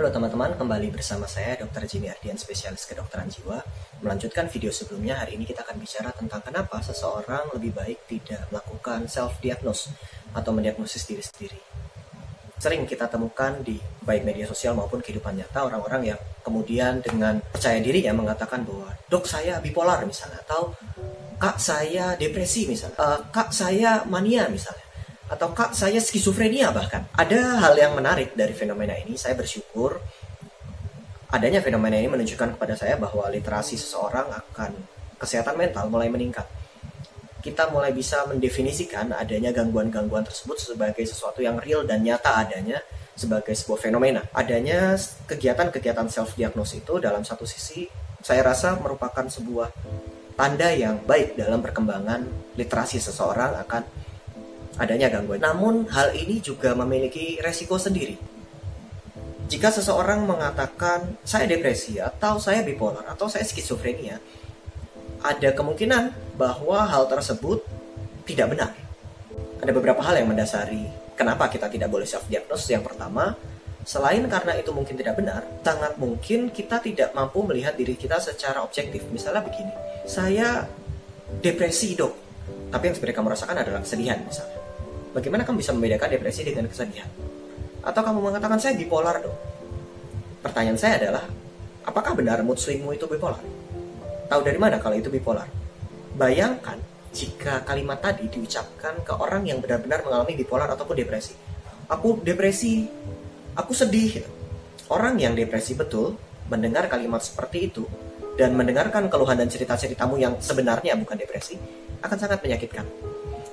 Halo teman-teman, kembali bersama saya Dr. Jimmy Ardian, spesialis kedokteran jiwa. Melanjutkan video sebelumnya, hari ini kita akan bicara tentang kenapa seseorang lebih baik tidak melakukan self-diagnose atau mendiagnosis diri sendiri. Sering kita temukan di baik media sosial maupun kehidupan nyata orang-orang yang kemudian dengan percaya dirinya mengatakan bahwa dok saya bipolar misalnya atau kak saya depresi misalnya, uh, kak saya mania misalnya atau kak saya skizofrenia bahkan. Ada hal yang menarik dari fenomena ini. Saya bersyukur adanya fenomena ini menunjukkan kepada saya bahwa literasi seseorang akan kesehatan mental mulai meningkat. Kita mulai bisa mendefinisikan adanya gangguan-gangguan tersebut sebagai sesuatu yang real dan nyata adanya sebagai sebuah fenomena. Adanya kegiatan-kegiatan self diagnosis itu dalam satu sisi saya rasa merupakan sebuah tanda yang baik dalam perkembangan literasi seseorang akan adanya gangguan. Namun hal ini juga memiliki resiko sendiri. Jika seseorang mengatakan saya depresi atau saya bipolar atau saya skizofrenia, ada kemungkinan bahwa hal tersebut tidak benar. Ada beberapa hal yang mendasari kenapa kita tidak boleh self diagnosis. Yang pertama, selain karena itu mungkin tidak benar, sangat mungkin kita tidak mampu melihat diri kita secara objektif. Misalnya begini, saya depresi dok, tapi yang sebenarnya kamu rasakan adalah kesedihan misalnya. Bagaimana kamu bisa membedakan depresi dengan kesedihan? Atau kamu mengatakan saya bipolar dong? Pertanyaan saya adalah, apakah benar mood swingmu itu bipolar? Tahu dari mana kalau itu bipolar? Bayangkan jika kalimat tadi diucapkan ke orang yang benar-benar mengalami bipolar ataupun depresi. Aku depresi, aku sedih. Orang yang depresi betul mendengar kalimat seperti itu dan mendengarkan keluhan dan cerita-ceritamu yang sebenarnya bukan depresi akan sangat menyakitkan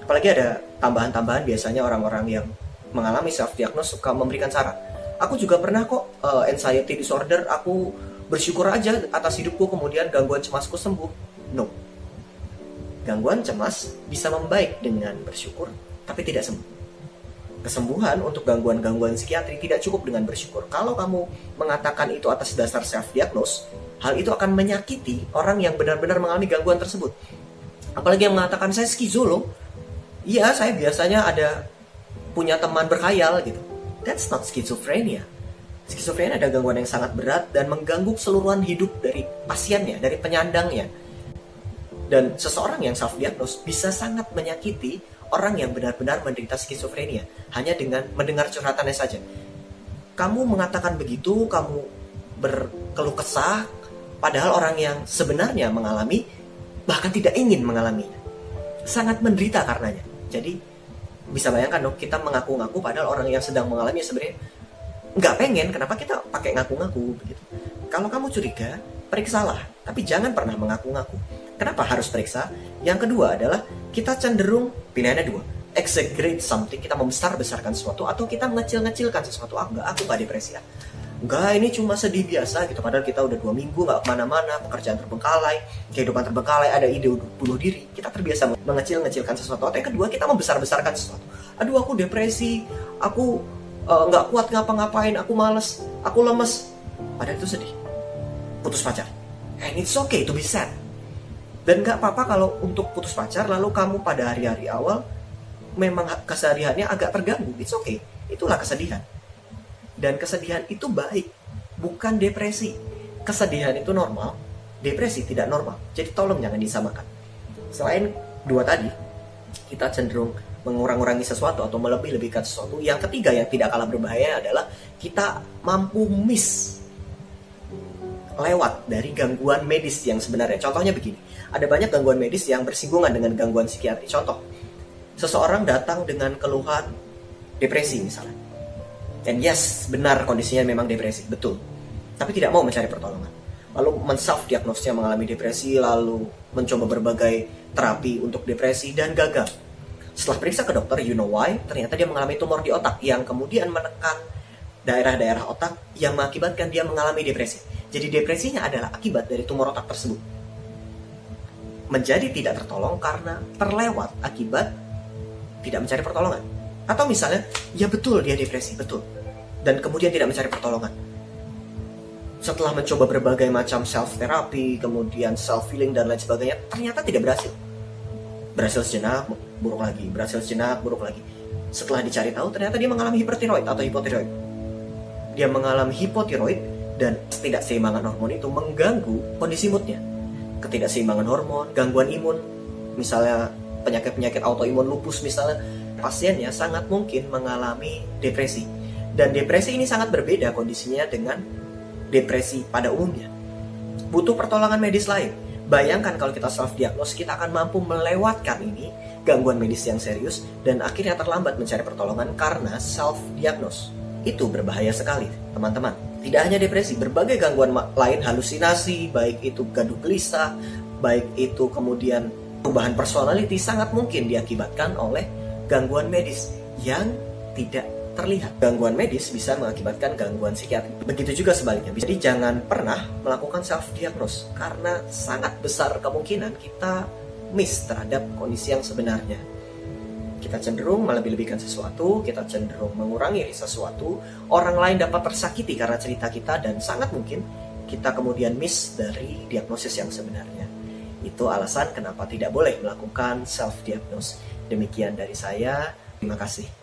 apalagi ada tambahan-tambahan biasanya orang-orang yang mengalami self diagnose suka memberikan saran. Aku juga pernah kok uh, anxiety disorder. Aku bersyukur aja atas hidupku kemudian gangguan cemasku sembuh. No. Gangguan cemas bisa membaik dengan bersyukur tapi tidak sembuh kesembuhan untuk gangguan-gangguan psikiatri tidak cukup dengan bersyukur. Kalau kamu mengatakan itu atas dasar self diagnose hal itu akan menyakiti orang yang benar-benar mengalami gangguan tersebut. Apalagi yang mengatakan saya skizo loh Iya, saya biasanya ada punya teman berkhayal gitu. That's not schizophrenia. Schizophrenia ada gangguan yang sangat berat dan mengganggu keseluruhan hidup dari pasiennya, dari penyandangnya. Dan seseorang yang self-diagnose bisa sangat menyakiti orang yang benar-benar menderita skizofrenia hanya dengan mendengar curhatannya saja. Kamu mengatakan begitu, kamu berkeluh kesah, padahal orang yang sebenarnya mengalami bahkan tidak ingin mengalaminya. Sangat menderita karenanya. Jadi bisa bayangkan dong kita mengaku-ngaku padahal orang yang sedang mengalami sebenarnya nggak pengen kenapa kita pakai ngaku-ngaku begitu. Kalau kamu curiga, periksalah, tapi jangan pernah mengaku-ngaku. Kenapa harus periksa? Yang kedua adalah kita cenderung pilihannya dua. Exaggerate something, kita membesar-besarkan sesuatu atau kita mengecil-ngecilkan sesuatu. Ah, enggak, aku nggak depresi ya enggak ini cuma sedih biasa gitu. Padahal kita udah dua minggu nggak ke mana-mana pekerjaan terbengkalai kehidupan terbengkalai ada ide bunuh diri. Kita terbiasa mengecil-ngecilkan sesuatu. Atau yang kedua kita membesar-besarkan sesuatu. Aduh aku depresi aku eh, nggak uh, kuat ngapa-ngapain aku males aku lemes. Padahal itu sedih. Putus pacar. And it's okay to be sad. Dan nggak apa-apa kalau untuk putus pacar lalu kamu pada hari-hari awal memang kesehariannya agak terganggu. It's okay. Itulah kesedihan dan kesedihan itu baik, bukan depresi. Kesedihan itu normal, depresi tidak normal. Jadi tolong jangan disamakan. Selain dua tadi, kita cenderung mengurang-urangi sesuatu atau melebih-lebihkan sesuatu. Yang ketiga yang tidak kalah berbahaya adalah kita mampu miss lewat dari gangguan medis yang sebenarnya. Contohnya begini, ada banyak gangguan medis yang bersinggungan dengan gangguan psikiatri. Contoh, seseorang datang dengan keluhan depresi misalnya. Dan yes, benar kondisinya memang depresi, betul. Tapi tidak mau mencari pertolongan. Lalu men-self diagnosnya mengalami depresi, lalu mencoba berbagai terapi untuk depresi dan gagal. Setelah periksa ke dokter, you know why? Ternyata dia mengalami tumor di otak yang kemudian menekan daerah-daerah otak yang mengakibatkan dia mengalami depresi. Jadi depresinya adalah akibat dari tumor otak tersebut. Menjadi tidak tertolong karena terlewat akibat tidak mencari pertolongan. Atau misalnya, ya betul dia depresi, betul dan kemudian tidak mencari pertolongan. Setelah mencoba berbagai macam self therapy, kemudian self healing dan lain sebagainya, ternyata tidak berhasil. Berhasil sejenak, buruk lagi, berhasil sejenak, buruk lagi. Setelah dicari tahu, ternyata dia mengalami hipertiroid atau hipotiroid. dia mengalami hipotiroid dan ketidakseimbangan hormon itu mengganggu kondisi moodnya. Ketidakseimbangan hormon, gangguan imun, misalnya penyakit-penyakit autoimun lupus misalnya, pasiennya sangat mungkin mengalami depresi. Dan depresi ini sangat berbeda kondisinya dengan depresi pada umumnya. Butuh pertolongan medis lain. Bayangkan kalau kita self-diagnose, kita akan mampu melewatkan ini, gangguan medis yang serius, dan akhirnya terlambat mencari pertolongan karena self-diagnose. Itu berbahaya sekali, teman-teman. Tidak hanya depresi, berbagai gangguan lain halusinasi, baik itu gaduh gelisah, baik itu kemudian perubahan personality sangat mungkin diakibatkan oleh gangguan medis yang tidak terlihat. Gangguan medis bisa mengakibatkan gangguan psikiatri. Begitu juga sebaliknya. Jadi jangan pernah melakukan self diagnose karena sangat besar kemungkinan kita miss terhadap kondisi yang sebenarnya. Kita cenderung melebih-lebihkan sesuatu, kita cenderung mengurangi sesuatu, orang lain dapat tersakiti karena cerita kita dan sangat mungkin kita kemudian miss dari diagnosis yang sebenarnya. Itu alasan kenapa tidak boleh melakukan self diagnose. Demikian dari saya. Terima kasih.